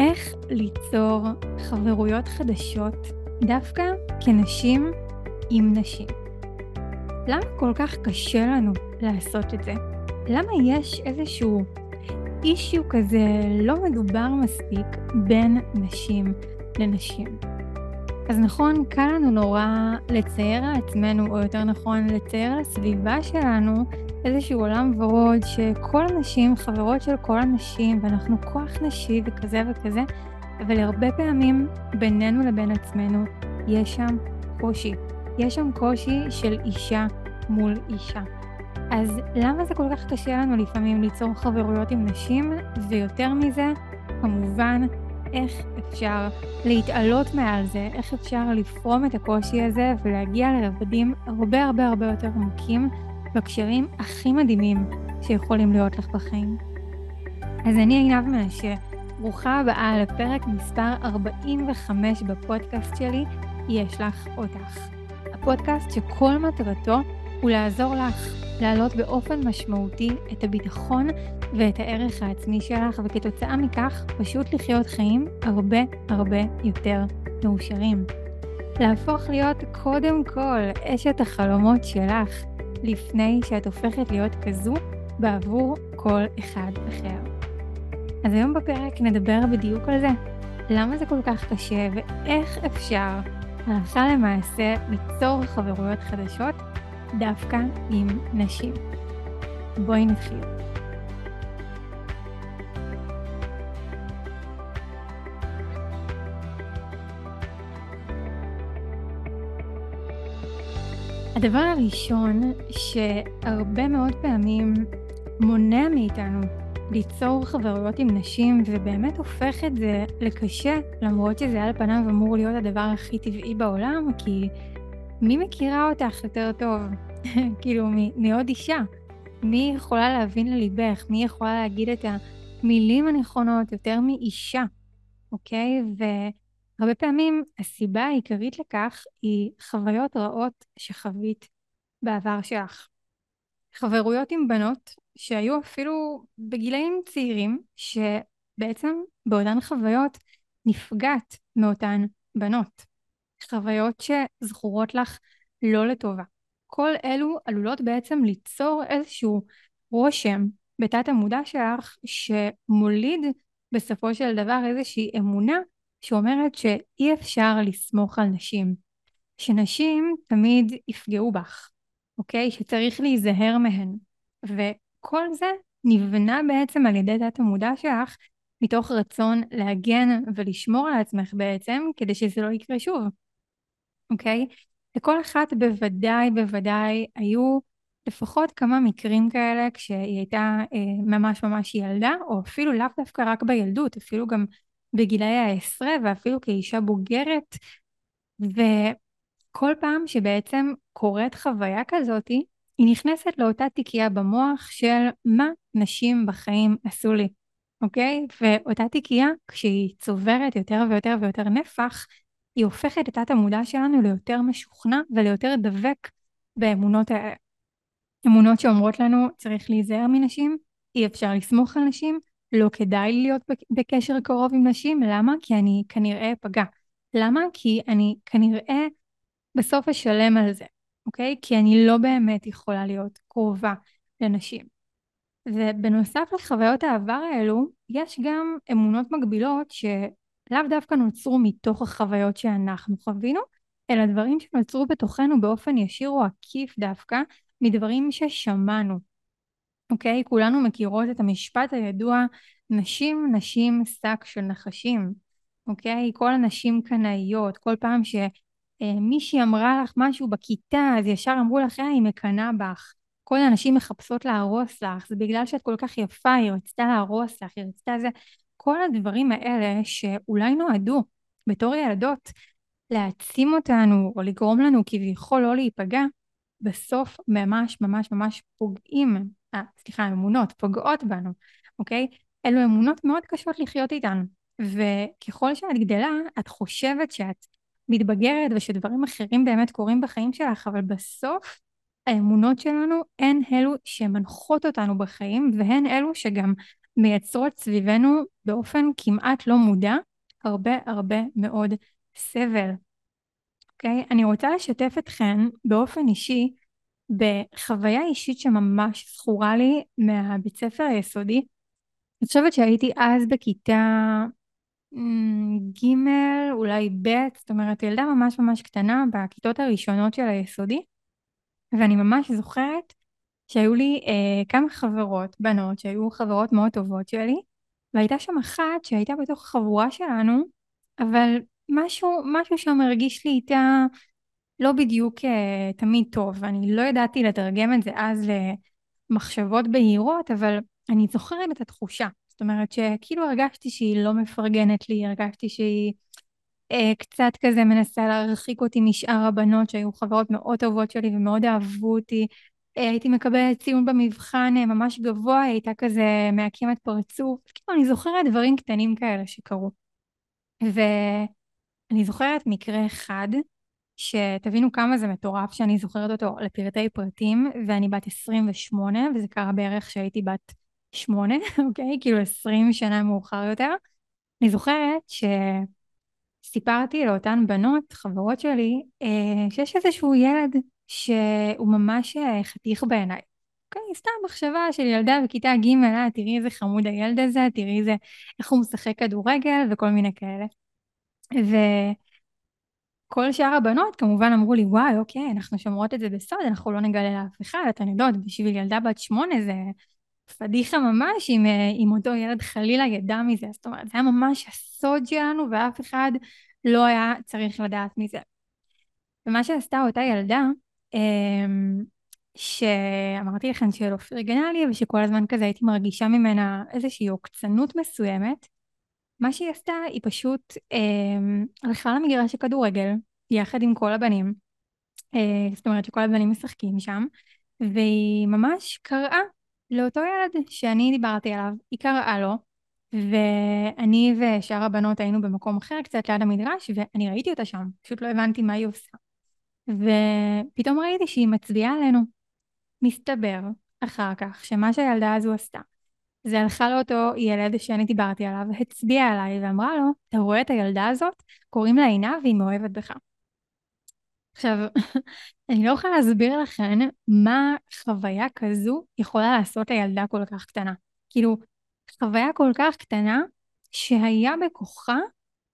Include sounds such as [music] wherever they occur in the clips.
איך ליצור חברויות חדשות דווקא כנשים עם נשים. למה כל כך קשה לנו לעשות את זה? למה יש איזשהו אישיו כזה לא מדובר מספיק בין נשים לנשים? אז נכון, קל לנו נורא לצייר על עצמנו, או יותר נכון, לצייר על הסביבה שלנו, איזשהו עולם ורוד שכל הנשים חברות של כל הנשים, ואנחנו כוח נשי וכזה וכזה, אבל הרבה פעמים בינינו לבין עצמנו יש שם קושי. יש שם קושי של אישה מול אישה. אז למה זה כל כך קשה לנו לפעמים ליצור חברויות עם נשים, ויותר מזה, כמובן, איך אפשר להתעלות מעל זה, איך אפשר לפרום את הקושי הזה ולהגיע לרבדים הרבה הרבה הרבה יותר עמוקים בקשרים הכי מדהימים שיכולים להיות לך בחיים. אז אני עינב מנשה, ברוכה הבאה לפרק מספר 45 בפודקאסט שלי, יש לך אותך. הפודקאסט שכל מטרתו הוא לעזור לך להעלות באופן משמעותי את הביטחון ואת הערך העצמי שלך, וכתוצאה מכך פשוט לחיות חיים הרבה הרבה יותר מאושרים. להפוך להיות קודם כל אשת החלומות שלך, לפני שאת הופכת להיות כזו בעבור כל אחד אחר. אז היום בפרק נדבר בדיוק על זה. למה זה כל כך קשה ואיך אפשר הלכה למעשה ליצור חברויות חדשות דווקא עם נשים. בואי נתחיל. הדבר הראשון שהרבה מאוד פעמים מונע מאיתנו ליצור חברויות עם נשים ובאמת הופך את זה לקשה למרות שזה על פניו אמור להיות הדבר הכי טבעי בעולם כי מי מכירה אותך יותר טוב? [laughs] כאילו מעוד אישה. מי יכולה להבין לליבך? מי יכולה להגיד את המילים הנכונות יותר מאישה, אוקיי? והרבה פעמים הסיבה העיקרית לכך היא חוויות רעות שחווית בעבר שלך. חברויות עם בנות שהיו אפילו בגילאים צעירים, שבעצם באותן חוויות נפגעת מאותן בנות. חוויות שזכורות לך לא לטובה. כל אלו עלולות בעצם ליצור איזשהו רושם בתת המודע שלך שמוליד בסופו של דבר איזושהי אמונה שאומרת שאי אפשר לסמוך על נשים. שנשים תמיד יפגעו בך, אוקיי? שצריך להיזהר מהן. וכל זה נבנה בעצם על ידי תת המודע שלך מתוך רצון להגן ולשמור על עצמך בעצם כדי שזה לא יקרה שוב. אוקיי? לכל אחת בוודאי בוודאי היו לפחות כמה מקרים כאלה כשהיא הייתה אה, ממש ממש ילדה, או אפילו לאו דווקא רק בילדות, אפילו גם בגילאי העשרה ואפילו כאישה בוגרת, וכל פעם שבעצם קורית חוויה כזאתי, היא נכנסת לאותה תיקייה במוח של מה נשים בחיים עשו לי, אוקיי? ואותה תיקייה, כשהיא צוברת יותר ויותר ויותר נפח, היא הופכת את תת המודע שלנו ליותר משוכנע וליותר דבק באמונות האלה. אמונות שאומרות לנו צריך להיזהר מנשים, אי אפשר לסמוך על נשים, לא כדאי להיות בקשר קרוב עם נשים, למה? כי אני כנראה אפגע. למה? כי אני כנראה בסוף אשלם על זה, אוקיי? כי אני לא באמת יכולה להיות קרובה לנשים. ובנוסף לחוויות העבר האלו, יש גם אמונות מגבילות ש... לאו דווקא נוצרו מתוך החוויות שאנחנו חווינו, אלא דברים שנוצרו בתוכנו באופן ישיר או עקיף דווקא מדברים ששמענו. אוקיי? כולנו מכירות את המשפט הידוע נשים נשים שק של נחשים. אוקיי? כל הנשים קנאיות, כל פעם שמישהי אמרה לך משהו בכיתה אז ישר אמרו לך אה, היא מקנאה בך. כל הנשים מחפשות להרוס לך, זה בגלל שאת כל כך יפה, היא רצתה להרוס לך, היא רצתה זה. כל הדברים האלה שאולי נועדו בתור ילדות להעצים אותנו או לגרום לנו כביכול לא להיפגע, בסוף ממש ממש ממש פוגעים, אה, סליחה, אמונות פוגעות בנו, אוקיי? אלו אמונות מאוד קשות לחיות איתן. וככל שאת גדלה, את חושבת שאת מתבגרת ושדברים אחרים באמת קורים בחיים שלך, אבל בסוף האמונות שלנו הן אלו שמנחות אותנו בחיים והן אלו שגם מייצרות סביבנו באופן כמעט לא מודע הרבה הרבה מאוד סבל. אוקיי? אני רוצה לשתף אתכן באופן אישי בחוויה אישית שממש זכורה לי מהבית ספר היסודי. אני חושבת שהייתי אז בכיתה ג', אולי ב', זאת אומרת ילדה ממש ממש קטנה בכיתות הראשונות של היסודי, ואני ממש זוכרת שהיו לי אה, כמה חברות, בנות, שהיו חברות מאוד טובות שלי, והייתה שם אחת שהייתה בתוך החבורה שלנו, אבל משהו, משהו שם הרגיש לי איתה לא בדיוק uh, תמיד טוב, ואני לא ידעתי לתרגם את זה אז למחשבות בהירות, אבל אני זוכרת את התחושה. זאת אומרת שכאילו הרגשתי שהיא לא מפרגנת לי, הרגשתי שהיא uh, קצת כזה מנסה להרחיק אותי משאר הבנות שהיו חברות מאוד טובות שלי ומאוד אהבו אותי. Uh, הייתי מקבלת ציון במבחן uh, ממש גבוה, היא הייתה כזה מעקמת פרצוף. כאילו אני זוכרת דברים קטנים כאלה שקרו. ואני זוכרת מקרה אחד שתבינו כמה זה מטורף שאני זוכרת אותו לפרטי פרטים, ואני בת 28, וזה קרה בערך כשהייתי בת 8, [laughs] אוקיי? כאילו 20 שנה מאוחר יותר. אני זוכרת שסיפרתי לאותן בנות, חברות שלי, אה, שיש איזשהו ילד שהוא ממש אה, חתיך בעיניי. אוקיי, סתם מחשבה של ילדה בכיתה ג', אה, תראי איזה חמוד הילד הזה, תראי איזה, איך הוא משחק כדורגל וכל מיני כאלה. ו... כל שאר הבנות כמובן אמרו לי, וואי, אוקיי, אנחנו שומרות את זה בסוד, אנחנו לא נגלה לאף אחד, אתן יודעות, בשביל ילדה בת שמונה זה פדיחה ממש אם, אה, אם אותו ילד חלילה ידע מזה, זאת אומרת, זה היה ממש הסוד שלנו ואף אחד לא היה צריך לדעת מזה. ומה שעשתה אותה ילדה, אמ, שאמרתי לכם שלא פרגנה לי ושכל הזמן כזה הייתי מרגישה ממנה איזושהי עוקצנות מסוימת, מה שהיא עשתה, היא פשוט אה, הלכה למגרש הכדורגל, יחד עם כל הבנים, אה, זאת אומרת שכל הבנים משחקים שם, והיא ממש קראה לאותו ילד שאני דיברתי עליו, היא קראה לו, ואני ושאר הבנות היינו במקום אחר, קצת ליד המדרש, ואני ראיתי אותה שם, פשוט לא הבנתי מה היא עושה. ופתאום ראיתי שהיא מצביעה עלינו. מסתבר, אחר כך, שמה שהילדה הזו עשתה, זה הלכה לאותו ילד שאני דיברתי עליו, הצביעה עליי ואמרה לו, אתה רואה את הילדה הזאת? קוראים לה עינה והיא מאוהבת בך. עכשיו, [laughs] אני לא יכולה להסביר לכם מה חוויה כזו יכולה לעשות לילדה כל כך קטנה. כאילו, חוויה כל כך קטנה שהיה בכוחה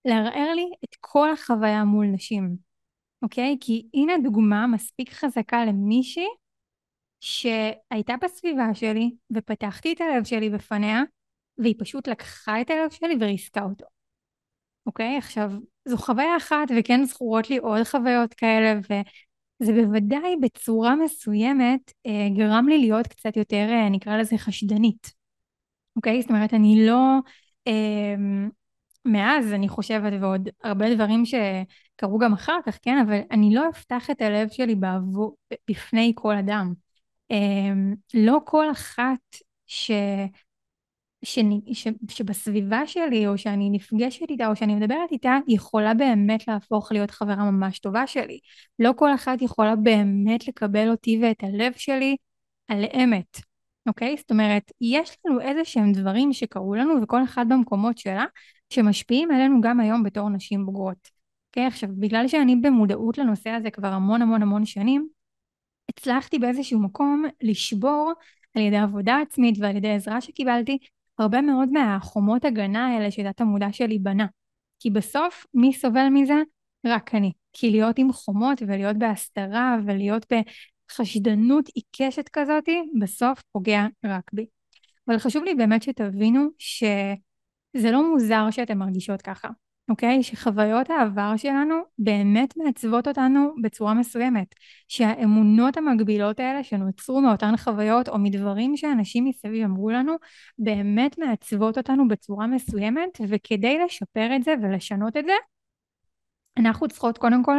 לערער לי את כל החוויה מול נשים, אוקיי? כי הנה דוגמה מספיק חזקה למישהי שהייתה בסביבה שלי ופתחתי את הלב שלי בפניה והיא פשוט לקחה את הלב שלי וריסקה אותו. אוקיי? עכשיו, זו חוויה אחת וכן זכורות לי עוד חוויות כאלה וזה בוודאי בצורה מסוימת אה, גרם לי להיות קצת יותר, אה, נקרא לזה חשדנית. אוקיי? זאת אומרת, אני לא... אה, מאז אני חושבת ועוד הרבה דברים שקרו גם אחר כך, כן? אבל אני לא אפתח את הלב שלי בעבור, בפני כל אדם. אמ, לא כל אחת ש... ש... ש... שבסביבה שלי או שאני נפגשת איתה או שאני מדברת איתה יכולה באמת להפוך להיות חברה ממש טובה שלי. לא כל אחת יכולה באמת לקבל אותי ואת הלב שלי על אמת, אוקיי? זאת אומרת, יש לנו איזה שהם דברים שקרו לנו וכל אחד במקומות שלה שמשפיעים עלינו גם היום בתור נשים בוגרות. אוקיי? עכשיו, בגלל שאני במודעות לנושא הזה כבר המון המון המון שנים, הצלחתי באיזשהו מקום לשבור על ידי עבודה עצמית ועל ידי עזרה שקיבלתי הרבה מאוד מהחומות הגנה האלה שדת המודע שלי בנה. כי בסוף מי סובל מזה? רק אני. כי להיות עם חומות ולהיות בהסתרה ולהיות בחשדנות עיקשת כזאתי, בסוף פוגע רק בי. אבל חשוב לי באמת שתבינו שזה לא מוזר שאתן מרגישות ככה. אוקיי? שחוויות העבר שלנו באמת מעצבות אותנו בצורה מסוימת. שהאמונות המגבילות האלה שנוצרו מאותן חוויות או מדברים שאנשים מסביב אמרו לנו, באמת מעצבות אותנו בצורה מסוימת, וכדי לשפר את זה ולשנות את זה, אנחנו צריכות קודם כל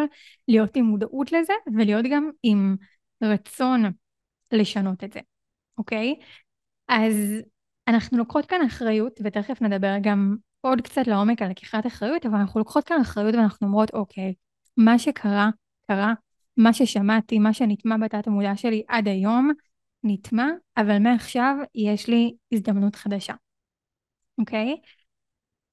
להיות עם מודעות לזה, ולהיות גם עם רצון לשנות את זה, אוקיי? אז אנחנו לוקחות כאן אחריות, ותכף נדבר גם עוד קצת לעומק על לקיחת אחריות, אבל אנחנו לוקחות כאן אחריות ואנחנו אומרות, אוקיי, מה שקרה, קרה, מה ששמעתי, מה שנטמע בתת המודע שלי עד היום, נטמע, אבל מעכשיו יש לי הזדמנות חדשה. אוקיי?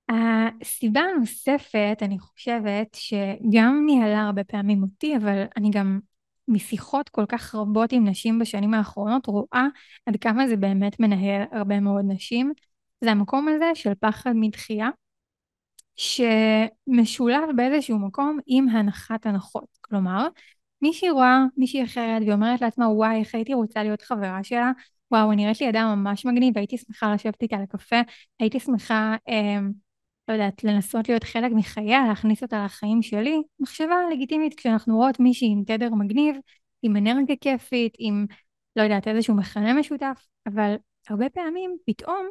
הסיבה הנוספת, אני חושבת, שגם ניהלה הרבה פעמים אותי, אבל אני גם משיחות כל כך רבות עם נשים בשנים האחרונות רואה עד כמה זה באמת מנהל הרבה מאוד נשים, זה המקום הזה של פחד מדחייה, שמשולב באיזשהו מקום עם הנחת הנחות. כלומר, מישהי רואה מישהי אחרת ואומרת לעצמה, וואי, איך הייתי רוצה להיות חברה שלה, וואו, נראית לי אדם ממש מגניב, הייתי שמחה לשבת איתה לקפה, הייתי שמחה, אה, לא יודעת, לנסות להיות חלק מחייה, להכניס אותה לחיים שלי. מחשבה לגיטימית כשאנחנו רואות מישהי עם תדר מגניב, עם אנרגיה כיפית, עם, לא יודעת, איזשהו מכנה משותף, אבל הרבה פעמים פתאום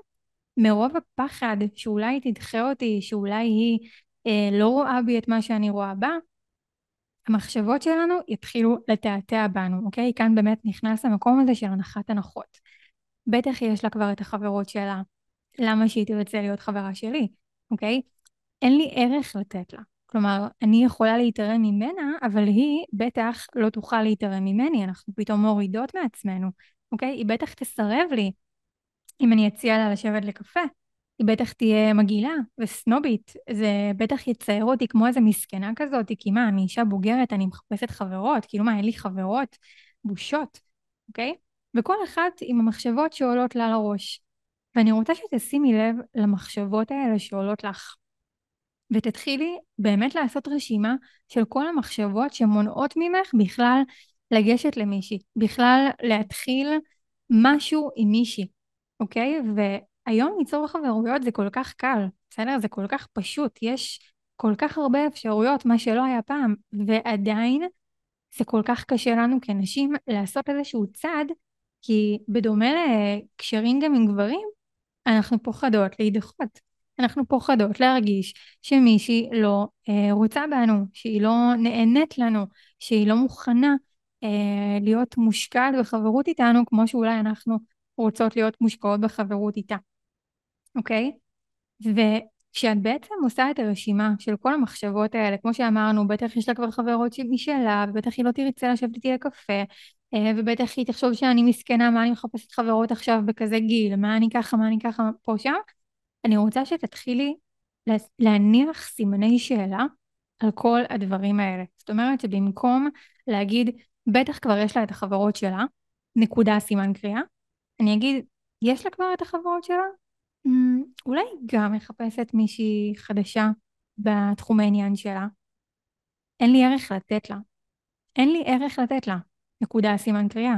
מרוב הפחד שאולי תדחה אותי, שאולי היא אה, לא רואה בי את מה שאני רואה בה, המחשבות שלנו יתחילו לתעתע בנו, אוקיי? כאן באמת נכנס המקום הזה של הנחת הנחות. בטח יש לה כבר את החברות שלה, למה שהיא תרצה להיות חברה שלי, אוקיי? אין לי ערך לתת לה. כלומר, אני יכולה להתערם ממנה, אבל היא בטח לא תוכל להתערם ממני, אנחנו פתאום מורידות מעצמנו, אוקיי? היא בטח תסרב לי אם אני אציע לה לשבת לקפה. היא בטח תהיה מגעילה וסנובית, זה בטח יצייר אותי כמו איזה מסכנה כזאת, כי מה, אני אישה בוגרת, אני מחפשת חברות, כאילו מה, אין לי חברות? בושות, אוקיי? וכל אחת עם המחשבות שעולות לה לראש. ואני רוצה שתשימי לב למחשבות האלה שעולות לך. ותתחילי באמת לעשות רשימה של כל המחשבות שמונעות ממך בכלל לגשת למישהי, בכלל להתחיל משהו עם מישהי, אוקיי? והיום ליצור חברויות זה כל כך קל, בסדר? זה כל כך פשוט, יש כל כך הרבה אפשרויות, מה שלא היה פעם, ועדיין זה כל כך קשה לנו כנשים לעשות איזשהו צעד, כי בדומה לקשרים גם עם גברים, אנחנו פוחדות להידחות. אנחנו פוחדות להרגיש שמישהי לא אה, רוצה בנו, שהיא לא נהנית לנו, שהיא לא מוכנה אה, להיות מושקעת בחברות איתנו כמו שאולי אנחנו רוצות להיות מושקעות בחברות איתה, אוקיי? וכשאת בעצם עושה את הרשימה של כל המחשבות האלה, כמו שאמרנו, בטח יש לה כבר חברות משלה, ובטח היא לא תרצה לשבת איתי לקפה, אה, ובטח היא תחשוב שאני מסכנה, מה אני מחפשת חברות עכשיו בכזה גיל, מה אני ככה, מה אני ככה, פה שם. אני רוצה שתתחילי להניח סימני שאלה על כל הדברים האלה. זאת אומרת שבמקום להגיד, בטח כבר יש לה את החברות שלה, נקודה סימן קריאה, אני אגיד, יש לה כבר את החברות שלה? Mm, אולי גם מחפשת מישהי חדשה בתחום העניין שלה. אין לי ערך לתת לה. אין לי ערך לתת לה. נקודה סימן קריאה.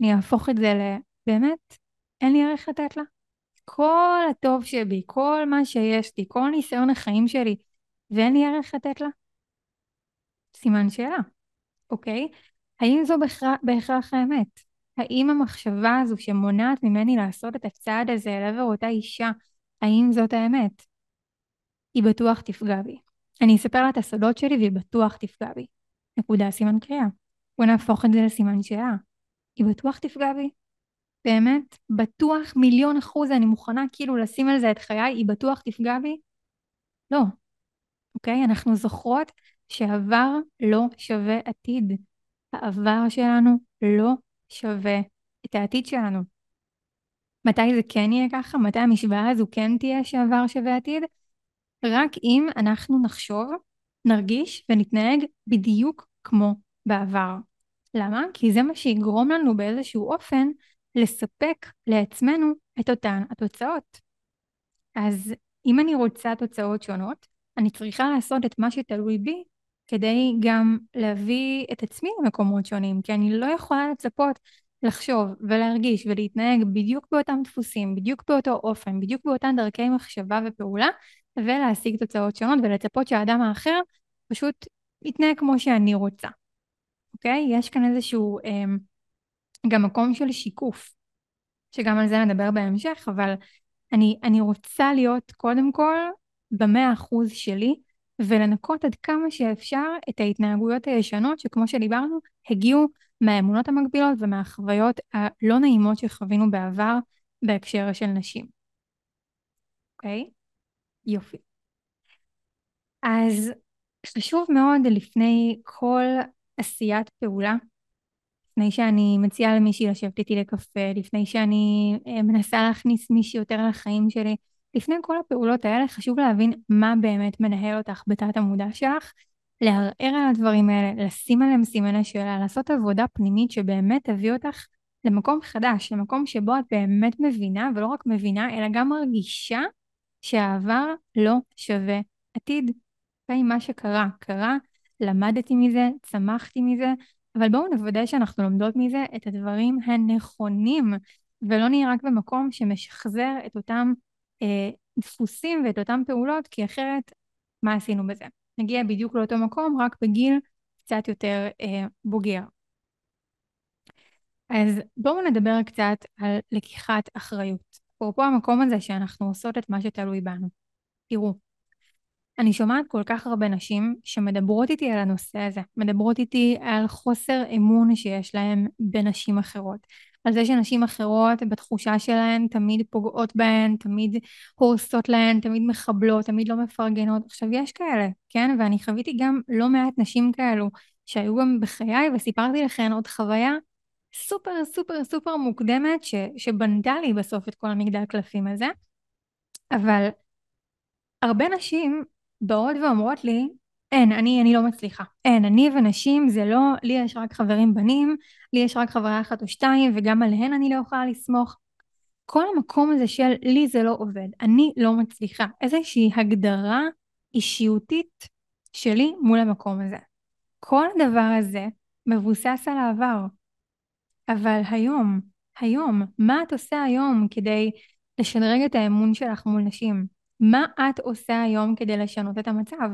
אני אהפוך את זה לבאמת, אין לי ערך לתת לה. כל הטוב שבי, כל מה שיש לי, כל ניסיון החיים שלי, ואין לי ערך לתת לה? סימן שאלה, אוקיי? האם זו בהכרח האמת? האם המחשבה הזו שמונעת ממני לעשות את הצעד הזה לעבר אותה אישה, האם זאת האמת? היא בטוח תפגע בי. אני אספר לה את הסודות שלי והיא בטוח תפגע בי. נקודה סימן קריאה. בוא נהפוך את זה לסימן שאלה. היא בטוח תפגע בי. באמת, בטוח מיליון אחוז אני מוכנה כאילו לשים על זה את חיי, היא בטוח תפגע בי? לא. אוקיי? אנחנו זוכרות שעבר לא שווה עתיד. העבר שלנו לא שווה את העתיד שלנו. מתי זה כן יהיה ככה? מתי המשוואה הזו כן תהיה שעבר שווה עתיד? רק אם אנחנו נחשוב, נרגיש ונתנהג בדיוק כמו בעבר. למה? כי זה מה שיגרום לנו באיזשהו אופן לספק לעצמנו את אותן התוצאות. אז אם אני רוצה תוצאות שונות, אני צריכה לעשות את מה שתלוי בי כדי גם להביא את עצמי למקומות שונים, כי אני לא יכולה לצפות לחשוב ולהרגיש ולהתנהג בדיוק באותם דפוסים, בדיוק באותו אופן, בדיוק באותן דרכי מחשבה ופעולה, ולהשיג תוצאות שונות ולצפות שהאדם האחר פשוט יתנהג כמו שאני רוצה. אוקיי? יש כאן איזשהו אה, גם מקום של שיקוף, שגם על זה נדבר בהמשך, אבל אני, אני רוצה להיות קודם כל במאה אחוז שלי, ולנקות עד כמה שאפשר את ההתנהגויות הישנות שכמו שדיברנו הגיעו מהאמונות המקבילות ומהחוויות הלא נעימות שחווינו בעבר בהקשר של נשים. אוקיי? Okay? יופי. אז חשוב מאוד לפני כל עשיית פעולה, לפני שאני מציעה למישהי לשבת איתי לקפה, לפני שאני אה, מנסה להכניס מישהי יותר לחיים שלי, לפני כל הפעולות האלה חשוב להבין מה באמת מנהל אותך בתת המודע שלך, לערער על הדברים האלה, לשים עליהם סימני שאלה, לעשות עבודה פנימית שבאמת תביא אותך למקום חדש, למקום שבו את באמת מבינה, ולא רק מבינה, אלא גם מרגישה שהעבר לא שווה עתיד. אוקיי? מה שקרה, קרה, למדתי מזה, צמחתי מזה, אבל בואו נוודא שאנחנו לומדות מזה את הדברים הנכונים, ולא נהיה רק במקום שמשחזר את אותם דפוסים ואת אותן פעולות, כי אחרת, מה עשינו בזה? נגיע בדיוק לאותו מקום, רק בגיל קצת יותר אה, בוגר. אז בואו נדבר קצת על לקיחת אחריות. אפרופו המקום הזה שאנחנו עושות את מה שתלוי בנו. תראו, אני שומעת כל כך הרבה נשים שמדברות איתי על הנושא הזה, מדברות איתי על חוסר אמון שיש להן בנשים אחרות, על זה שנשים אחרות בתחושה שלהן תמיד פוגעות בהן, תמיד הורסות להן, תמיד מחבלות, תמיד לא מפרגנות. עכשיו יש כאלה, כן? ואני חוויתי גם לא מעט נשים כאלו שהיו גם בחיי וסיפרתי לכן עוד חוויה סופר סופר סופר מוקדמת ש, שבנתה לי בסוף את כל המגדל קלפים הזה. אבל הרבה נשים באות ואומרות לי, אין, אני, אני לא מצליחה. אין, אני ונשים זה לא, לי יש רק חברים בנים, לי יש רק חברה אחת או שתיים, וגם עליהן אני לא יכולה לסמוך. כל המקום הזה של לי זה לא עובד, אני לא מצליחה. איזושהי הגדרה אישיותית שלי מול המקום הזה. כל הדבר הזה מבוסס על העבר. אבל היום, היום, מה את עושה היום כדי לשדרג את האמון שלך מול נשים? מה את עושה היום כדי לשנות את המצב?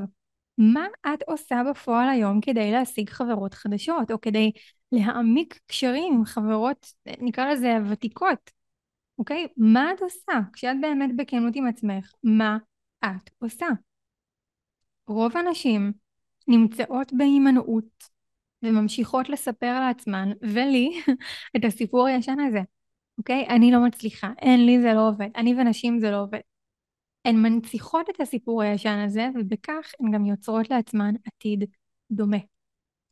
מה את עושה בפועל היום כדי להשיג חברות חדשות, או כדי להעמיק קשרים עם חברות, נקרא לזה ותיקות, אוקיי? מה את עושה? כשאת באמת בכנות עם עצמך, מה את עושה? רוב הנשים נמצאות בהימנעות וממשיכות לספר לעצמן ולי [laughs] את הסיפור הישן הזה, אוקיי? אני לא מצליחה, אין לי זה לא עובד, אני ונשים זה לא עובד. הן מנציחות את הסיפור הישן הזה, ובכך הן גם יוצרות לעצמן עתיד דומה.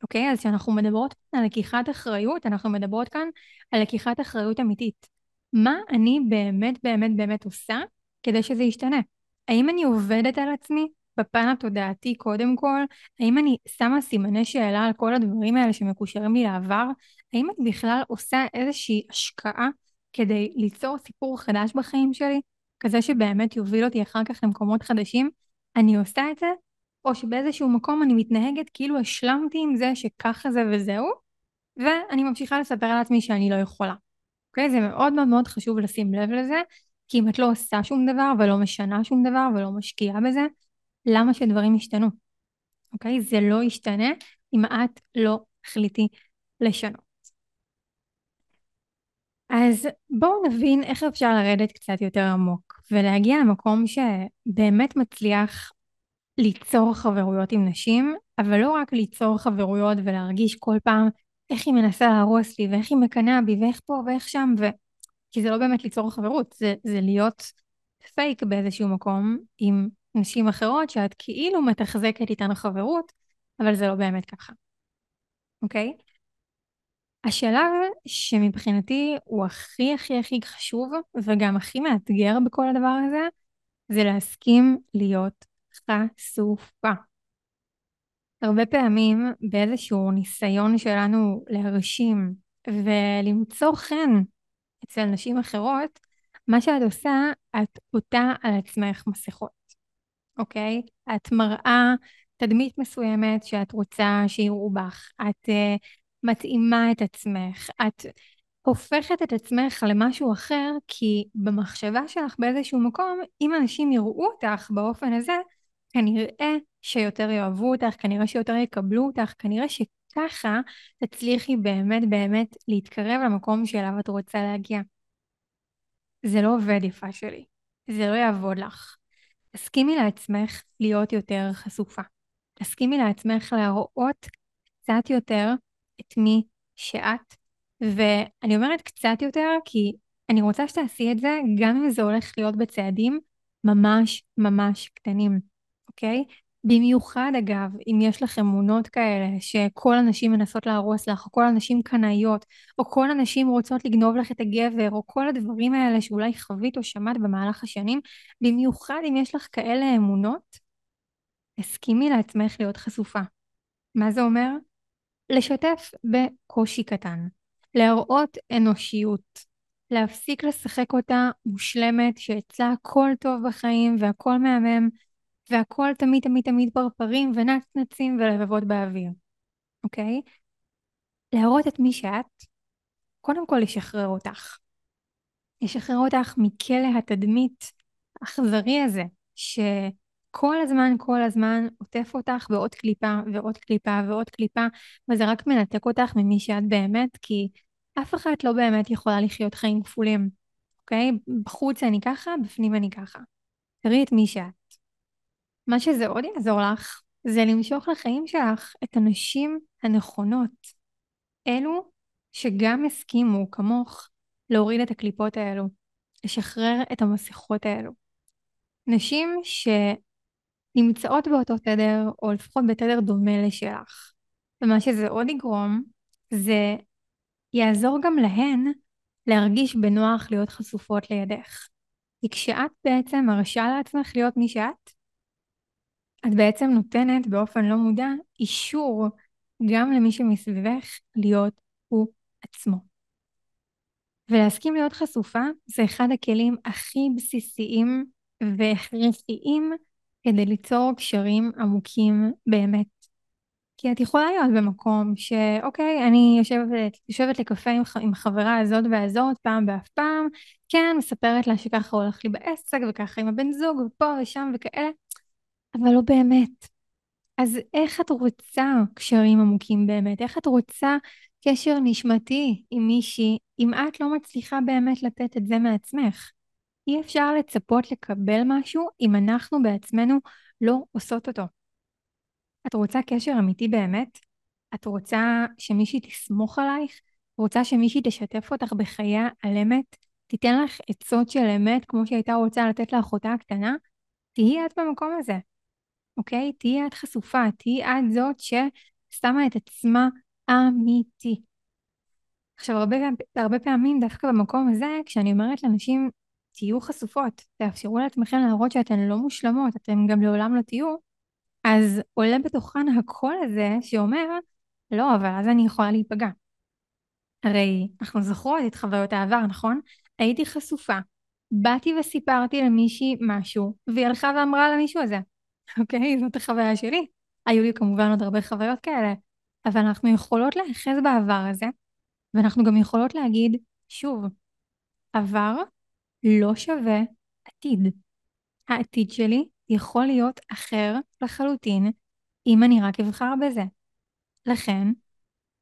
אוקיי? אז כשאנחנו מדברות על לקיחת אחריות, אנחנו מדברות כאן על לקיחת אחריות אמיתית. מה אני באמת באמת באמת עושה כדי שזה ישתנה? האם אני עובדת על עצמי בפן התודעתי קודם כל? האם אני שמה סימני שאלה על כל הדברים האלה שמקושרים לי לעבר? האם את בכלל עושה איזושהי השקעה כדי ליצור סיפור חדש בחיים שלי? כזה שבאמת יוביל אותי אחר כך למקומות חדשים, אני עושה את זה, או שבאיזשהו מקום אני מתנהגת כאילו השלמתי עם זה שככה זה וזהו, ואני ממשיכה לספר על עצמי שאני לא יכולה. אוקיי? זה מאוד מאוד מאוד חשוב לשים לב לזה, כי אם את לא עושה שום דבר ולא משנה שום דבר ולא משקיעה בזה, למה שדברים ישתנו? אוקיי? זה לא ישתנה אם את לא החליטי לשנות. אז בואו נבין איך אפשר לרדת קצת יותר עמוק ולהגיע למקום שבאמת מצליח ליצור חברויות עם נשים, אבל לא רק ליצור חברויות ולהרגיש כל פעם איך היא מנסה להרוס לי ואיך היא מקנאה בי ואיך פה ואיך שם ו... כי זה לא באמת ליצור חברות, זה, זה להיות פייק באיזשהו מקום עם נשים אחרות שאת כאילו מתחזקת איתן חברות, אבל זה לא באמת ככה, אוקיי? השלב שמבחינתי הוא הכי הכי הכי חשוב וגם הכי מאתגר בכל הדבר הזה, זה להסכים להיות חשופה. הרבה פעמים באיזשהו ניסיון שלנו להרשים ולמצוא חן אצל נשים אחרות, מה שאת עושה, את עוטה על עצמך מסכות, אוקיי? את מראה תדמית מסוימת שאת רוצה שיראו בך. את uh, מתאימה את עצמך, את הופכת את עצמך למשהו אחר, כי במחשבה שלך באיזשהו מקום, אם אנשים יראו אותך באופן הזה, כנראה שיותר יאהבו אותך, כנראה שיותר יקבלו אותך, כנראה שככה תצליחי באמת באמת להתקרב למקום שאליו את רוצה להגיע. זה לא עובד יפה שלי, זה לא יעבוד לך. תסכימי לעצמך להיות יותר חשופה. תסכימי לעצמך להראות קצת יותר את מי שאת. ואני אומרת קצת יותר כי אני רוצה שתעשי את זה גם אם זה הולך להיות בצעדים ממש ממש קטנים, אוקיי? במיוחד אגב, אם יש לך אמונות כאלה שכל הנשים מנסות להרוס לך, או כל הנשים קנאיות, או כל הנשים רוצות לגנוב לך את הגבר, או כל הדברים האלה שאולי חווית או שמעת במהלך השנים, במיוחד אם יש לך כאלה אמונות, הסכימי לעצמך להיות חשופה. מה זה אומר? לשתף בקושי קטן, להראות אנושיות, להפסיק לשחק אותה מושלמת, שאצלה הכל טוב בחיים והכל מהמם, והכל תמיד תמיד תמיד פרפרים ונצנצים ולבבות באוויר, אוקיי? להראות את מי שאת, קודם כל לשחרר אותך. לשחרר אותך מכלא התדמית האכזרי הזה, שכל הזמן, כל הזמן עוטף אותך בעוד קליפה ועוד קליפה ועוד קליפה, וזה רק מנתק אותך ממי שאת באמת, כי אף אחת לא באמת יכולה לחיות חיים כפולים, אוקיי? בחוץ אני ככה, בפנים אני ככה. תראי את מי שאת. מה שזה עוד יעזור לך, זה למשוך לחיים שלך את הנשים הנכונות. אלו שגם הסכימו, כמוך, להוריד את הקליפות האלו, לשחרר את המסכות האלו. נשים שנמצאות באותו תדר, או לפחות בתדר דומה לשלך. ומה שזה עוד יגרום, זה יעזור גם להן להרגיש בנוח להיות חשופות לידך. כי כשאת בעצם מרשה לעצמך להיות מי שאת, את בעצם נותנת באופן לא מודע אישור גם למי שמסביבך להיות הוא עצמו. ולהסכים להיות חשופה זה אחד הכלים הכי בסיסיים והכרחיים כדי ליצור קשרים עמוקים באמת. כי את יכולה להיות במקום שאוקיי, אני יושבת, יושבת לקפה עם, עם החברה הזאת והזאת פעם באף פעם, כן, מספרת לה שככה הולך לי בעסק וככה עם הבן זוג ופה ושם וכאלה, אבל לא באמת. אז איך את רוצה קשרים עמוקים באמת? איך את רוצה קשר נשמתי עם מישהי, אם את לא מצליחה באמת לתת את זה מעצמך? אי אפשר לצפות לקבל משהו אם אנחנו בעצמנו לא עושות אותו. את רוצה קשר אמיתי באמת? את רוצה שמישהי תסמוך עלייך? רוצה שמישהי תשתף אותך בחייה על אמת? תיתן לך עצות של אמת כמו שהייתה רוצה לתת לאחותה הקטנה? תהיי את במקום הזה. אוקיי? תהיי את חשופה, תהיי את זאת ששמה את עצמה אמיתי. עכשיו, הרבה, הרבה פעמים דווקא במקום הזה, כשאני אומרת לאנשים, תהיו חשופות, תאפשרו לעצמכם להראות שאתן לא מושלמות, אתן גם לעולם לא תהיו, אז עולה בתוכן הקול הזה שאומר, לא, אבל אז אני יכולה להיפגע. הרי אנחנו זוכרות את חוויות העבר, נכון? הייתי חשופה, באתי וסיפרתי למישהי משהו, והיא הלכה ואמרה למישהו הזה. אוקיי? זאת החוויה שלי. היו לי כמובן עוד הרבה חוויות כאלה, אבל אנחנו יכולות להיאחז בעבר הזה, ואנחנו גם יכולות להגיד, שוב, עבר לא שווה עתיד. העתיד שלי יכול להיות אחר לחלוטין אם אני רק אבחר בזה. לכן,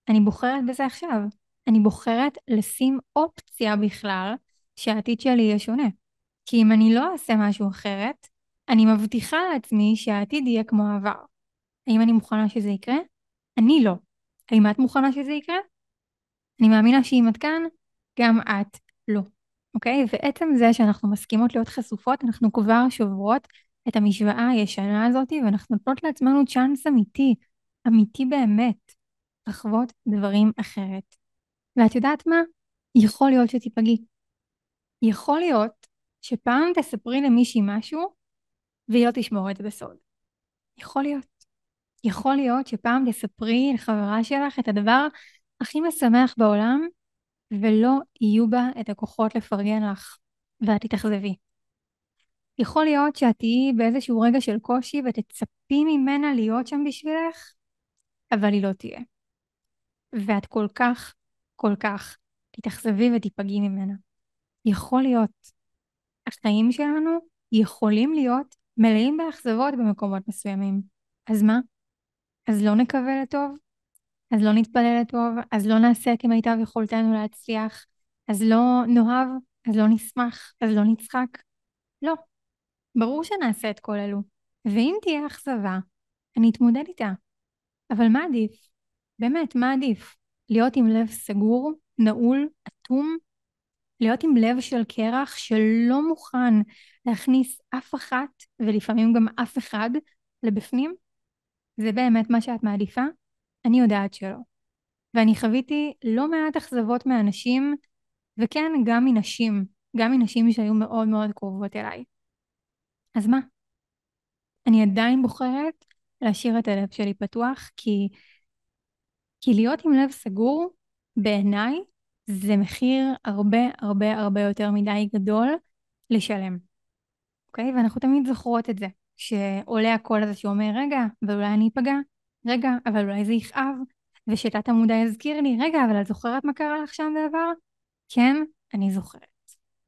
אני בוחרת בזה עכשיו. אני בוחרת לשים אופציה בכלל שהעתיד שלי יהיה שונה. כי אם אני לא אעשה משהו אחרת, אני מבטיחה לעצמי שהעתיד יהיה כמו העבר. האם אני מוכנה שזה יקרה? אני לא. האם את מוכנה שזה יקרה? אני מאמינה שאם את כאן, גם את לא. אוקיי? ועצם זה שאנחנו מסכימות להיות חשופות, אנחנו כבר שוברות את המשוואה הישנה הזאת, ואנחנו נותנות לעצמנו צ'אנס אמיתי, אמיתי באמת, לחוות דברים אחרת. ואת יודעת מה? יכול להיות שתיפגעי. יכול להיות שפעם תספרי למישהי משהו, והיא לא תשמור את זה בסוד. יכול להיות. יכול להיות שפעם תספרי לחברה שלך את הדבר הכי משמח בעולם, ולא יהיו בה את הכוחות לפרגן לך, ואת תתאכזבי. יכול להיות שאת תהיי באיזשהו רגע של קושי ותצפי ממנה להיות שם בשבילך, אבל היא לא תהיה. ואת כל כך, כל כך תתאכזבי ותיפגעי ממנה. יכול להיות. החיים שלנו יכולים להיות מלאים באכזבות במקומות מסוימים. אז מה? אז לא נקווה לטוב? אז לא נתפלל לטוב? אז לא נעשה כמיטב יכולתנו להצליח? אז לא נאהב? אז לא נשמח? אז לא נצחק? לא. ברור שנעשה את כל אלו. ואם תהיה אכזבה, אני אתמודד איתה. אבל מה עדיף? באמת, מה עדיף? להיות עם לב סגור, נעול, אטום, להיות עם לב של קרח שלא מוכן להכניס אף אחת, ולפעמים גם אף אחד, לבפנים, זה באמת מה שאת מעדיפה? אני יודעת שלא. ואני חוויתי לא מעט אכזבות מאנשים, וכן, גם מנשים, גם מנשים שהיו מאוד מאוד קרובות אליי. אז מה? אני עדיין בוחרת להשאיר את הלב שלי פתוח, כי, כי להיות עם לב סגור, בעיניי, זה מחיר הרבה הרבה הרבה יותר מדי גדול לשלם. אוקיי? ואנחנו תמיד זוכרות את זה, שעולה הקול הזה שאומר, רגע, אבל אולי אני אפגע, רגע, אבל אולי זה יכאב, ושתת המודע יזכיר לי, רגע, אבל את זוכרת מה קרה לך שם בעבר? כן, אני זוכרת.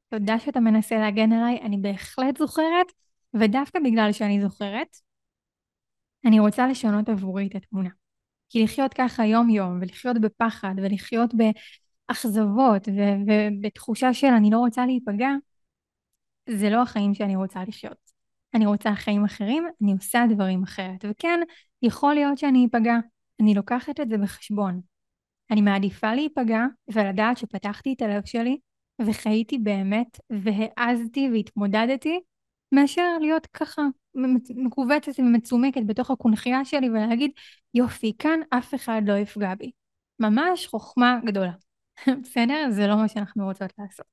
תודה שאתה מנסה להגן עליי, אני בהחלט זוכרת, ודווקא בגלל שאני זוכרת, אני רוצה לשנות עבורי את התמונה. כי לחיות ככה יום יום, ולחיות בפחד, ולחיות באכזבות, ובתחושה של אני לא רוצה להיפגע, זה לא החיים שאני רוצה לחיות. אני רוצה חיים אחרים, אני עושה דברים אחרת. וכן, יכול להיות שאני אפגע, אני לוקחת את זה בחשבון. אני מעדיפה להיפגע ולדעת שפתחתי את הלב שלי וחייתי באמת והעזתי והתמודדתי מאשר להיות ככה מכווצת ומצומקת בתוך הקונכייה שלי ולהגיד יופי כאן אף אחד לא יפגע בי. ממש חוכמה גדולה. [laughs] בסדר? זה לא מה שאנחנו רוצות לעשות.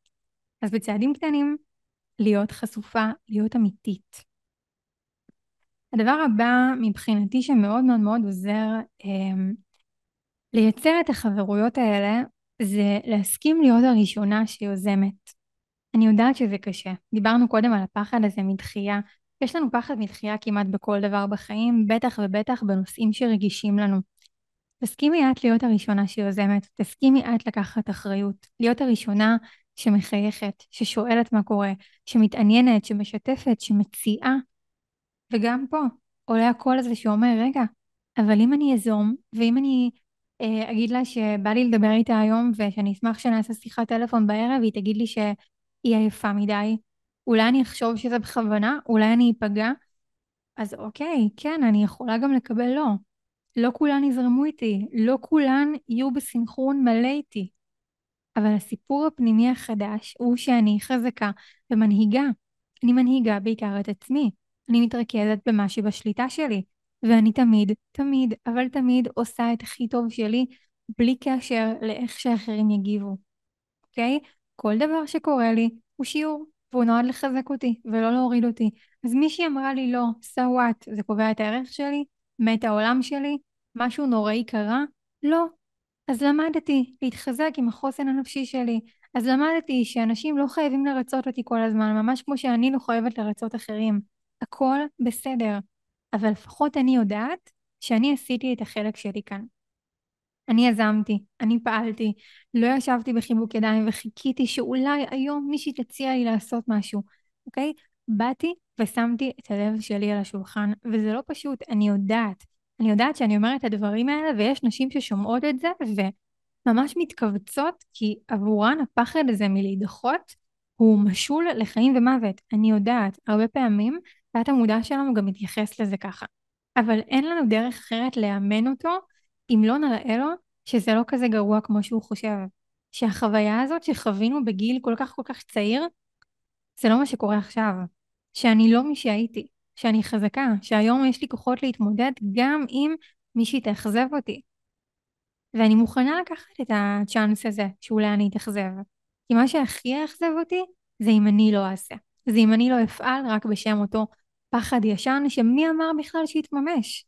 אז בצעדים קטנים להיות חשופה, להיות אמיתית. הדבר הבא מבחינתי שמאוד מאוד מאוד עוזר אה, לייצר את החברויות האלה זה להסכים להיות הראשונה שיוזמת. אני יודעת שזה קשה. דיברנו קודם על הפחד הזה מדחייה. יש לנו פחד מדחייה כמעט בכל דבר בחיים, בטח ובטח בנושאים שרגישים לנו. תסכימי את להיות הראשונה שיוזמת, תסכימי את לקחת אחריות, להיות הראשונה שמחייכת, ששואלת מה קורה, שמתעניינת, שמשתפת, שמציעה. וגם פה עולה הקול הזה שאומר, רגע, אבל אם אני אזום, ואם אני אה, אגיד לה שבא לי לדבר איתה היום, ושאני אשמח שנעשה שיחת טלפון בערב, והיא תגיד לי שהיא עייפה מדי, אולי אני אחשוב שזה בכוונה, אולי אני אפגע, אז אוקיי, כן, אני יכולה גם לקבל לא. לא כולן יזרמו איתי, לא כולן יהיו בסנכרון מלא איתי. אבל הסיפור הפנימי החדש הוא שאני חזקה ומנהיגה. אני מנהיגה בעיקר את עצמי. אני מתרכזת במה שבשליטה שלי. ואני תמיד, תמיד, אבל תמיד עושה את הכי טוב שלי, בלי קשר לאיך שאחרים יגיבו. אוקיי? כל דבר שקורה לי הוא שיעור, והוא נועד לחזק אותי ולא להוריד אותי. אז מישהי אמרה לי לא, so what, זה קובע את הערך שלי? מת העולם שלי? משהו נוראי קרה? לא, אז למדתי להתחזק עם החוסן הנפשי שלי. אז למדתי שאנשים לא חייבים לרצות אותי כל הזמן, ממש כמו שאני לא חייבת לרצות אחרים. הכל בסדר. אבל לפחות אני יודעת שאני עשיתי את החלק שלי כאן. אני יזמתי, אני פעלתי, לא ישבתי בחיבוק ידיים וחיכיתי שאולי היום מישהי תציע לי לעשות משהו, אוקיי? באתי ושמתי את הלב שלי על השולחן, וזה לא פשוט, אני יודעת. אני יודעת שאני אומרת את הדברים האלה ויש נשים ששומעות את זה וממש מתכווצות כי עבורן הפחד הזה מלהידחות הוא משול לחיים ומוות. אני יודעת, הרבה פעמים תת המודע שלנו גם מתייחס לזה ככה. אבל אין לנו דרך אחרת לאמן אותו אם לא נראה לו שזה לא כזה גרוע כמו שהוא חושב. שהחוויה הזאת שחווינו בגיל כל כך כל כך צעיר, זה לא מה שקורה עכשיו. שאני לא מי שהייתי. שאני חזקה, שהיום יש לי כוחות להתמודד גם אם מישהי תאכזב אותי. ואני מוכנה לקחת את הצ'אנס הזה שאולי אני אתאכזב. כי מה שהכי יאכזב אותי זה אם אני לא אעשה. זה אם אני לא אפעל רק בשם אותו פחד ישן שמי אמר בכלל שיתממש.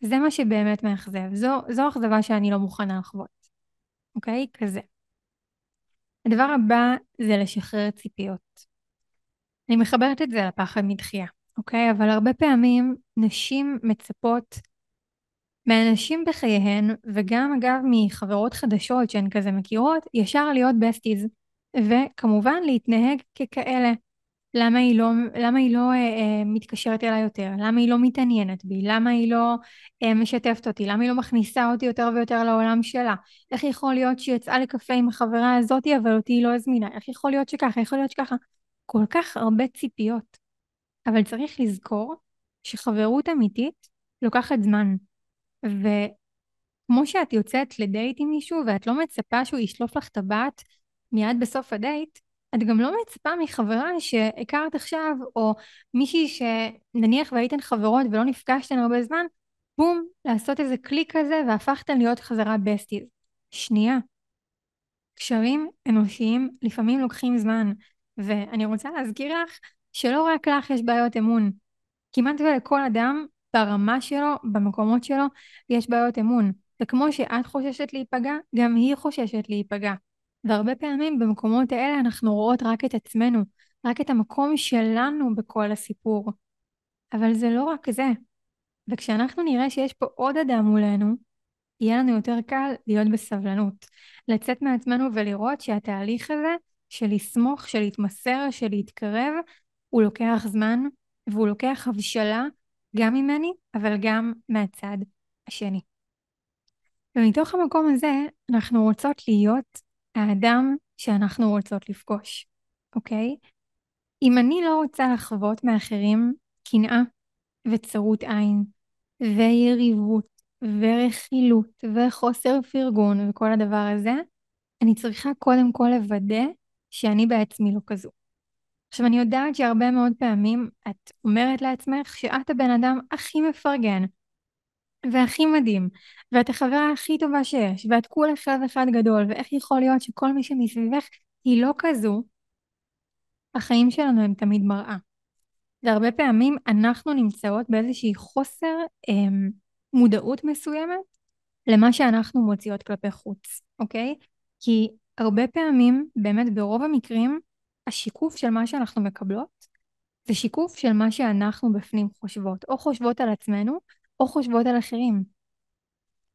זה מה שבאמת מאכזב. זו, זו אכזבה שאני לא מוכנה לחוות. אוקיי? כזה. הדבר הבא זה לשחרר ציפיות. אני מחברת את זה לפחד מדחייה. אוקיי? אבל הרבה פעמים נשים מצפות מאנשים בחייהן, וגם אגב מחברות חדשות שהן כזה מכירות, ישר להיות בסטיז, וכמובן להתנהג ככאלה. למה היא לא, למה היא לא אה, אה, מתקשרת אליי יותר? למה היא לא מתעניינת בי? למה היא לא אה, משתפת אותי? למה היא לא מכניסה אותי יותר ויותר לעולם שלה? איך יכול להיות שהיא יצאה לקפה עם החברה הזאתי אבל אותי היא לא הזמינה? איך יכול להיות שככה? יכול להיות שככה? כל כך הרבה ציפיות. אבל צריך לזכור שחברות אמיתית לוקחת זמן. וכמו שאת יוצאת לדייט עם מישהו ואת לא מצפה שהוא ישלוף לך טבעת מיד בסוף הדייט, את גם לא מצפה מחברה שהכרת עכשיו, או מישהי שנניח והייתן חברות ולא נפגשתן הרבה זמן, בום, לעשות איזה קליק כזה והפכתן להיות חזרה besties. שנייה. קשרים אנושיים לפעמים לוקחים זמן, ואני רוצה להזכיר לך שלא רק לך יש בעיות אמון. כמעט ולכל אדם ברמה שלו, במקומות שלו, יש בעיות אמון. וכמו שאת חוששת להיפגע, גם היא חוששת להיפגע. והרבה פעמים במקומות האלה אנחנו רואות רק את עצמנו, רק את המקום שלנו בכל הסיפור. אבל זה לא רק זה. וכשאנחנו נראה שיש פה עוד אדם מולנו, יהיה לנו יותר קל להיות בסבלנות. לצאת מעצמנו ולראות שהתהליך הזה של לסמוך, של להתמסר, של להתקרב, הוא לוקח זמן והוא לוקח הבשלה גם ממני, אבל גם מהצד השני. ומתוך המקום הזה אנחנו רוצות להיות האדם שאנחנו רוצות לפגוש, אוקיי? אם אני לא רוצה לחוות מאחרים קנאה וצרות עין ויריבות ורכילות וחוסר פרגון וכל הדבר הזה, אני צריכה קודם כל לוודא שאני בעצמי לא כזו. עכשיו אני יודעת שהרבה מאוד פעמים את אומרת לעצמך שאת הבן אדם הכי מפרגן והכי מדהים ואת החברה הכי טובה שיש ואת כולך לב אחד גדול ואיך יכול להיות שכל מי שמסביבך היא לא כזו החיים שלנו הם תמיד מראה. והרבה פעמים אנחנו נמצאות באיזושהי חוסר אמ, מודעות מסוימת למה שאנחנו מוציאות כלפי חוץ, אוקיי? כי הרבה פעמים, באמת ברוב המקרים, השיקוף של מה שאנחנו מקבלות זה שיקוף של מה שאנחנו בפנים חושבות, או חושבות על עצמנו, או חושבות על אחרים.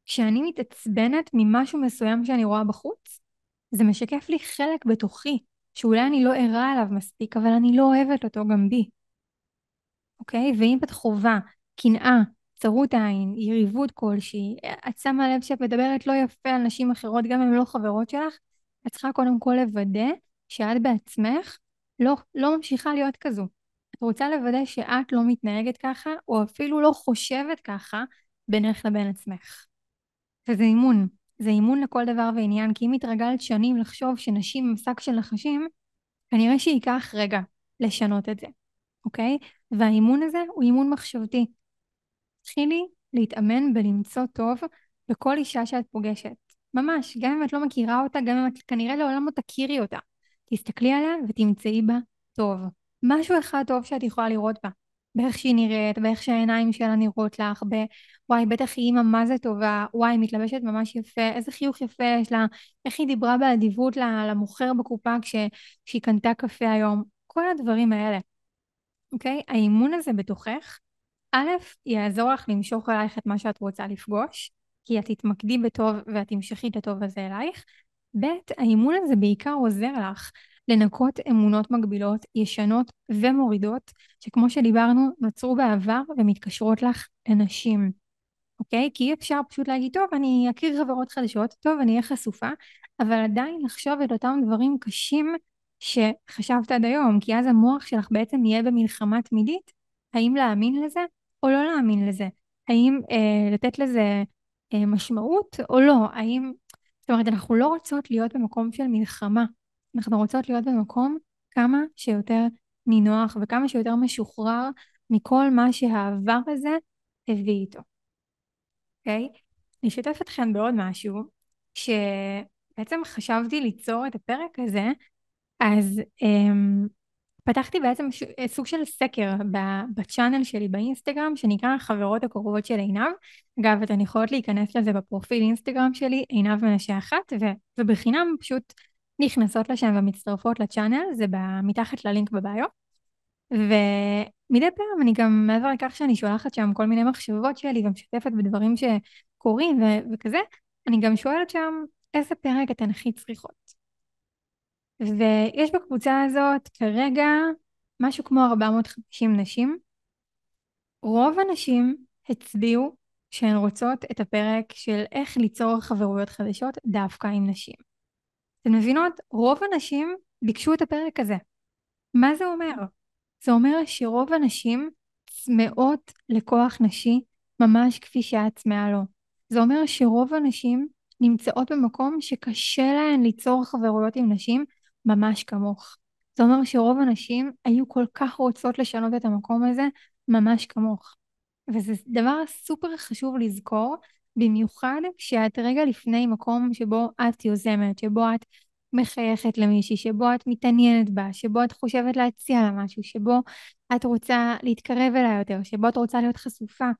כשאני מתעצבנת ממשהו מסוים שאני רואה בחוץ, זה משקף לי חלק בתוכי, שאולי אני לא ערה עליו מספיק, אבל אני לא אוהבת אותו גם בי. אוקיי? ואם את חווה קנאה, צרות עין, יריבות כלשהי, את שמה לב שאת מדברת לא יפה על נשים אחרות, גם אם לא חברות שלך, את צריכה קודם כל לוודא שאת בעצמך לא, לא ממשיכה להיות כזו. את רוצה לוודא שאת לא מתנהגת ככה, או אפילו לא חושבת ככה בינך לבין עצמך. וזה אימון. זה אימון לכל דבר ועניין, כי אם התרגלת שנים לחשוב שנשים הם שק של נחשים, כנראה שייקח רגע לשנות את זה, אוקיי? והאימון הזה הוא אימון מחשבתי. תתחילי להתאמן בלמצוא טוב בכל אישה שאת פוגשת. ממש, גם אם את לא מכירה אותה, גם אם את כנראה לעולם לא תכירי אותה. תסתכלי עליה ותמצאי בה טוב. משהו אחד טוב שאת יכולה לראות בה. באיך שהיא נראית, באיך שהעיניים שלה נראות לך, ב... וואי, בטח היא אימא מה זה טובה, וואי, מתלבשת ממש יפה, איזה חיוך יפה יש לה, איך היא דיברה באדיבות למוכר בקופה כש... כשהיא קנתה קפה היום, כל הדברים האלה. אוקיי? האימון הזה בתוכך, א', יעזור לך למשוך אלייך את מה שאת רוצה לפגוש, כי את תתמקדי בטוב ואת תמשכי את הטוב הזה אלייך. ב', האימון הזה בעיקר עוזר לך לנקות אמונות מגבילות, ישנות ומורידות, שכמו שדיברנו, נוצרו בעבר ומתקשרות לך לנשים. אוקיי? כי אי אפשר פשוט להגיד, טוב, אני אכיר חברות חדשות, טוב, אני אהיה חשופה, אבל עדיין לחשוב את אותם דברים קשים שחשבת עד היום, כי אז המוח שלך בעצם יהיה במלחמה תמידית, האם להאמין לזה או לא להאמין לזה? האם אה, לתת לזה אה, משמעות או לא? האם... זאת אומרת, אנחנו לא רוצות להיות במקום של מלחמה, אנחנו רוצות להיות במקום כמה שיותר נינוח וכמה שיותר משוחרר מכל מה שהעבר הזה הביא איתו. אוקיי? Okay? אני אשתף אתכם בעוד משהו, שבעצם חשבתי ליצור את הפרק הזה, אז um, פתחתי בעצם ש... סוג של סקר בצ'אנל שלי באינסטגרם שנקרא החברות הקרובות של עינב. אגב, אתן יכולות להיכנס לזה בפרופיל אינסטגרם שלי, עינב מנשה אחת, ו... ובחינם פשוט נכנסות לשם ומצטרפות לצ'אנל, זה מתחת ללינק בביו. ומדי פעם אני גם, מעבר לכך שאני שולחת שם כל מיני מחשבות שלי ומשתפת בדברים שקורים ו- וכזה, אני גם שואלת שם איזה פרק אתן הכי צריכות. ויש בקבוצה הזאת כרגע משהו כמו 450 נשים. רוב הנשים הצביעו שהן רוצות את הפרק של איך ליצור חברויות חדשות דווקא עם נשים. אתן מבינות? רוב הנשים ביקשו את הפרק הזה. מה זה אומר? זה אומר שרוב הנשים צמאות לכוח נשי ממש כפי שאת צמאה לו. זה אומר שרוב הנשים נמצאות במקום שקשה להן ליצור חברויות עם נשים ממש כמוך. זה אומר שרוב הנשים היו כל כך רוצות לשנות את המקום הזה, ממש כמוך. וזה דבר סופר חשוב לזכור, במיוחד כשאת רגע לפני מקום שבו את יוזמת, שבו את מחייכת למישהי, שבו את מתעניינת בה, שבו את חושבת להציע לה משהו, שבו את רוצה להתקרב אליה יותר, שבו את רוצה להיות חשופה.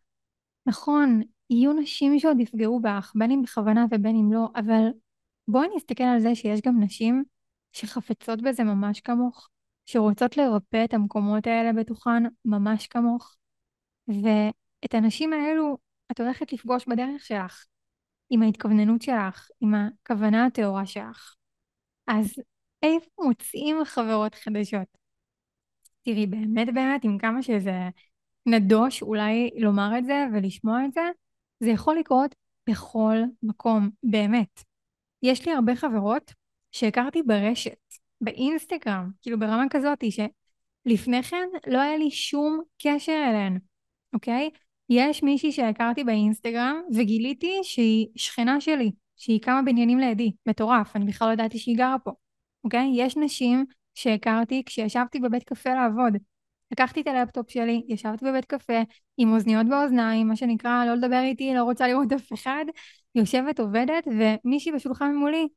נכון, יהיו נשים שעוד יפגעו בך, בין אם בכוונה ובין אם לא, אבל בואי נסתכל על זה שיש גם נשים שחפצות בזה ממש כמוך, שרוצות לרפא את המקומות האלה בתוכן ממש כמוך, ואת הנשים האלו את הולכת לפגוש בדרך שלך, עם ההתכווננות שלך, עם הכוונה הטהורה שלך. אז איפה מוצאים חברות חדשות? תראי, באמת באמת, עם כמה שזה נדוש אולי לומר את זה ולשמוע את זה, זה יכול לקרות בכל מקום, באמת. יש לי הרבה חברות שהכרתי ברשת, באינסטגרם, כאילו ברמה כזאת, שלפני כן לא היה לי שום קשר אליהן, אוקיי? יש מישהי שהכרתי באינסטגרם וגיליתי שהיא שכנה שלי, שהיא כמה בניינים לידי, מטורף, אני בכלל לא ידעתי שהיא גרה פה, אוקיי? יש נשים שהכרתי כשישבתי בבית קפה לעבוד. לקחתי את הלפטופ שלי, ישבתי בבית קפה עם אוזניות באוזניים, מה שנקרא לא לדבר איתי, לא רוצה לראות אף אחד, יושבת עובדת ומישהי בשולחן מולי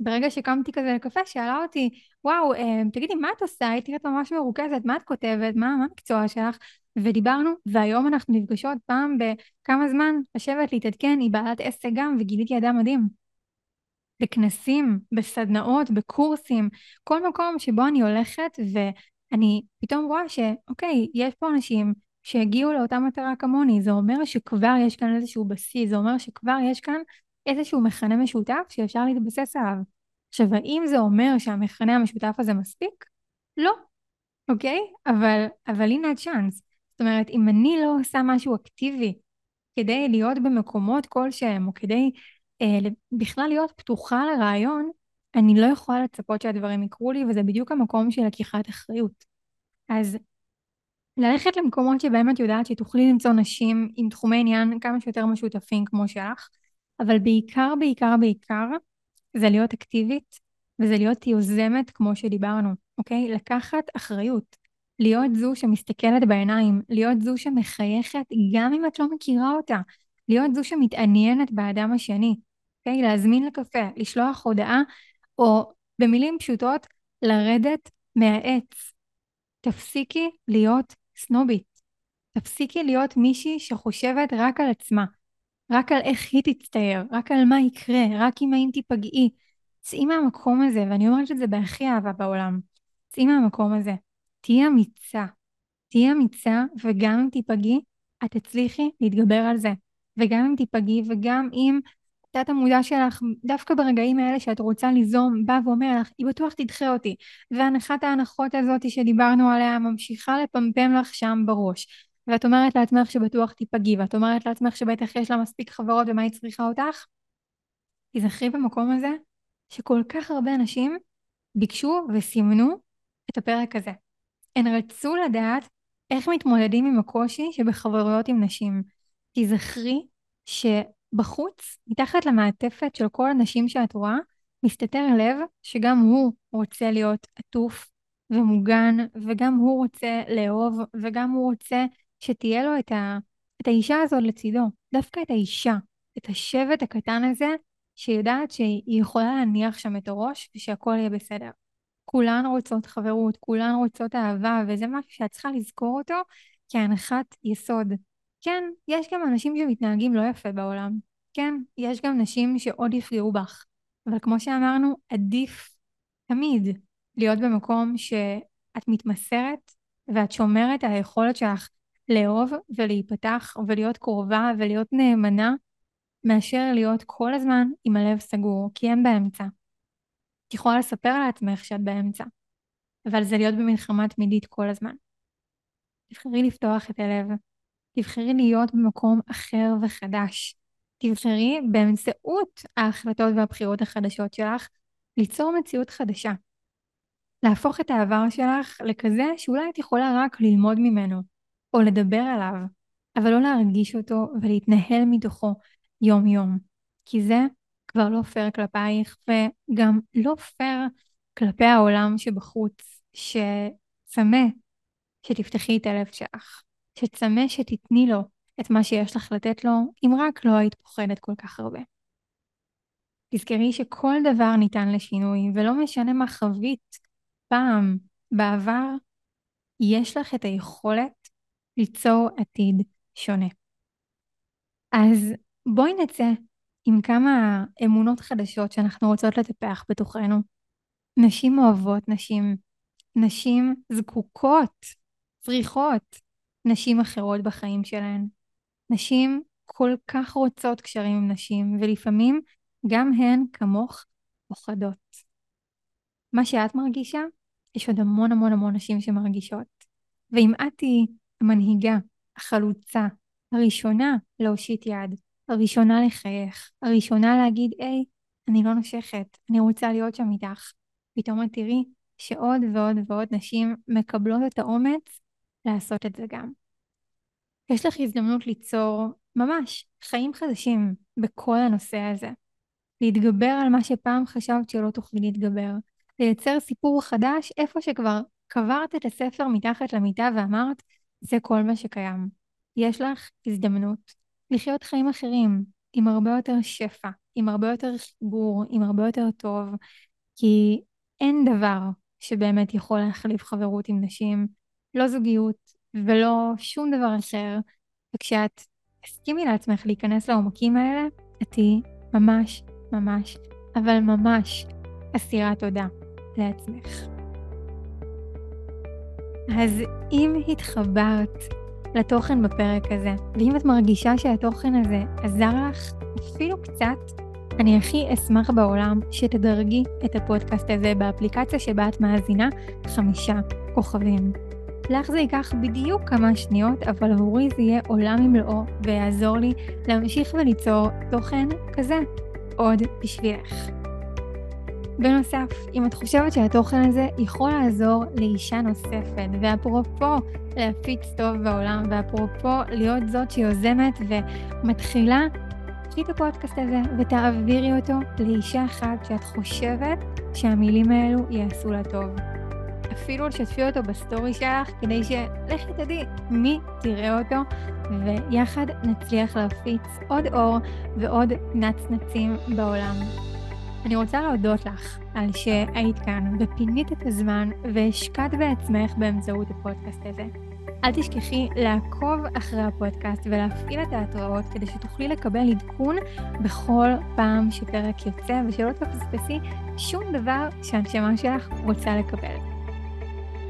ברגע שקמתי כזה לקפה, שאלה אותי, וואו, אה, תגידי, מה את עושה? הייתי נראית ממש מרוכזת, מה את כותבת? מה, מה המקצוע שלך? ודיברנו, והיום אנחנו נפגשות פעם בכמה זמן לשבת להתעדכן, היא בעלת עסק גם, וגיליתי אדם מדהים. בכנסים, בסדנאות, בקורסים, כל מקום שבו אני הולכת ואני פתאום רואה שאוקיי, יש פה אנשים שהגיעו לאותה מטרה כמוני, זה אומר שכבר יש כאן איזשהו בסיס, זה אומר שכבר יש כאן איזשהו מכנה משותף שאפשר להתבסס עליו. עכשיו, האם זה אומר שהמכנה המשותף הזה מספיק? לא, אוקיי? אבל, אבל הנה הצ'אנס. אומרת, אם אני לא עושה משהו אקטיבי כדי להיות במקומות כלשהם, או כדי אה, בכלל להיות פתוחה לרעיון, אני לא יכולה לצפות שהדברים יקרו לי, וזה בדיוק המקום של לקיחת אחריות. אז ללכת למקומות שבהם את יודעת שתוכלי למצוא נשים עם תחומי עניין כמה שיותר משותפים כמו שלך, אבל בעיקר, בעיקר, בעיקר, זה להיות אקטיבית, וזה להיות יוזמת כמו שדיברנו, אוקיי? לקחת אחריות. להיות זו שמסתכלת בעיניים, להיות זו שמחייכת גם אם את לא מכירה אותה, להיות זו שמתעניינת באדם השני, אוקיי? להזמין לקפה, לשלוח הודעה, או במילים פשוטות, לרדת מהעץ. תפסיקי להיות סנובית. תפסיקי להיות מישהי שחושבת רק על עצמה. רק על איך היא תצטייר, רק על מה יקרה, רק אם האם תיפגעי. צאי מהמקום הזה, ואני אומרת את זה בהכי אהבה בעולם. צאי מהמקום הזה. תהיי אמיצה. תהיי אמיצה, וגם אם תיפגעי, את תצליחי להתגבר על זה. וגם אם תיפגעי, וגם אם תת המודע שלך, דווקא ברגעים האלה שאת רוצה ליזום, בא ואומר לך, היא בטוח תדחה אותי. והנחת ההנחות הזאת שדיברנו עליה ממשיכה לפמפם לך שם בראש. ואת אומרת לעצמך שבטוח תיפגעי, ואת אומרת לעצמך שבטח יש לה מספיק חברות ומה היא צריכה אותך, תזכרי במקום הזה שכל כך הרבה אנשים ביקשו וסימנו את הפרק הזה. הן רצו לדעת איך מתמודדים עם הקושי שבחברויות עם נשים. תזכרי שבחוץ, מתחת למעטפת של כל הנשים שאת רואה, מסתתר לב שגם הוא רוצה להיות עטוף ומוגן, וגם הוא רוצה לאהוב, וגם הוא רוצה שתהיה לו את, ה, את האישה הזאת לצידו, דווקא את האישה, את השבט הקטן הזה, שיודעת שהיא יכולה להניח שם את הראש ושהכול יהיה בסדר. כולן רוצות חברות, כולן רוצות אהבה, וזה משהו שאת צריכה לזכור אותו כהנחת יסוד. כן, יש גם אנשים שמתנהגים לא יפה בעולם. כן, יש גם נשים שעוד יפגעו בך. אבל כמו שאמרנו, עדיף תמיד להיות במקום שאת מתמסרת ואת שומרת על היכולת שלך לאהוב ולהיפתח ולהיות קרובה ולהיות נאמנה, מאשר להיות כל הזמן עם הלב סגור, כי אין באמצע. יכולה לספר לעצמך שאת באמצע, אבל זה להיות במלחמה תמידית כל הזמן. תבחרי לפתוח את הלב, תבחרי להיות במקום אחר וחדש. תבחרי באמצעות ההחלטות והבחירות החדשות שלך ליצור מציאות חדשה. להפוך את העבר שלך לכזה שאולי את יכולה רק ללמוד ממנו, או לדבר עליו, אבל לא להרגיש אותו ולהתנהל מתוכו יום-יום. כי זה כבר לא פייר כלפייך, וגם לא פייר כלפי העולם שבחוץ. שצמא שתפתחי את הלב שלך, שצמא שתתני לו את מה שיש לך לתת לו, אם רק לא היית פוחדת כל כך הרבה. תזכרי שכל דבר ניתן לשינוי, ולא משנה מה חווית פעם בעבר, יש לך את היכולת ליצור עתיד שונה. אז בואי נצא עם כמה אמונות חדשות שאנחנו רוצות לטפח בתוכנו. נשים אוהבות נשים, נשים זקוקות, צריכות נשים אחרות בחיים שלהן. נשים כל כך רוצות קשרים עם נשים, ולפעמים גם הן כמוך פוחדות. מה שאת מרגישה, יש עוד המון המון המון נשים שמרגישות. ואם את תהיי המנהיגה, החלוצה, הראשונה להושיט יד, הראשונה לחייך, הראשונה להגיד, היי, אני לא נושכת, אני רוצה להיות שם איתך. פתאום את תראי שעוד ועוד ועוד נשים מקבלות את האומץ לעשות את זה גם. יש לך הזדמנות ליצור ממש חיים חדשים בכל הנושא הזה. להתגבר על מה שפעם חשבת שלא תוכלי להתגבר. לייצר סיפור חדש איפה שכבר קברת את הספר מתחת למיטה ואמרת, זה כל מה שקיים. יש לך הזדמנות לחיות חיים אחרים, עם הרבה יותר שפע, עם הרבה יותר חיבור, עם הרבה יותר טוב, כי אין דבר שבאמת יכול להחליף חברות עם נשים, לא זוגיות ולא שום דבר אחר, וכשאת תסכימי לעצמך להיכנס לעומקים האלה, את תהיי ממש ממש, אבל ממש אסירת תודה לעצמך. אז אם התחברת לתוכן בפרק הזה, ואם את מרגישה שהתוכן הזה עזר לך אפילו קצת, אני הכי אשמח בעולם שתדרגי את הפודקאסט הזה באפליקציה שבה את מאזינה חמישה כוכבים. לך זה ייקח בדיוק כמה שניות, אבל עבורי זה יהיה עולם ומלואו ויעזור לי להמשיך וליצור תוכן כזה עוד בשבילך. בנוסף, אם את חושבת שהתוכן הזה יכול לעזור לאישה נוספת, ואפרופו להפיץ טוב בעולם, ואפרופו להיות זאת שיוזמת ומתחילה, קחי את הפודקאסט הזה ותעבירי אותו לאישה אחת שאת חושבת שהמילים האלו יעשו לה טוב. אפילו לשתפי אותו בסטורי שלך, כדי שלכי תדעי מי תראה אותו, ויחד נצליח להפיץ עוד אור ועוד נצנצים בעולם. אני רוצה להודות לך על שהיית כאן ופינית את הזמן והשקעת בעצמך באמצעות הפודקאסט הזה. אל תשכחי לעקוב אחרי הפודקאסט ולהפעיל את ההתראות כדי שתוכלי לקבל עדכון בכל פעם שפרק יוצא ושלא תפספסי שום דבר שהנשמה שלך רוצה לקבל.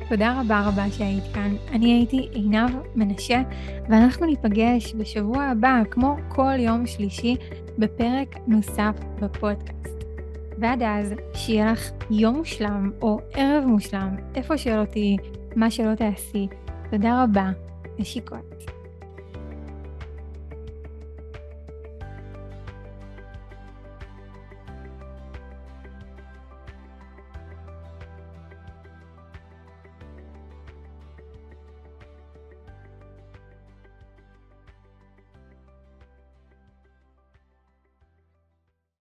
תודה רבה רבה שהיית כאן. אני הייתי עינב מנשה, ואנחנו ניפגש בשבוע הבא, כמו כל יום שלישי, בפרק נוסף בפודקאסט. ועד אז, שיהיה לך יום מושלם או ערב מושלם, איפה שלא תהיי, מה שלא תעשי. תודה רבה, נשיקות.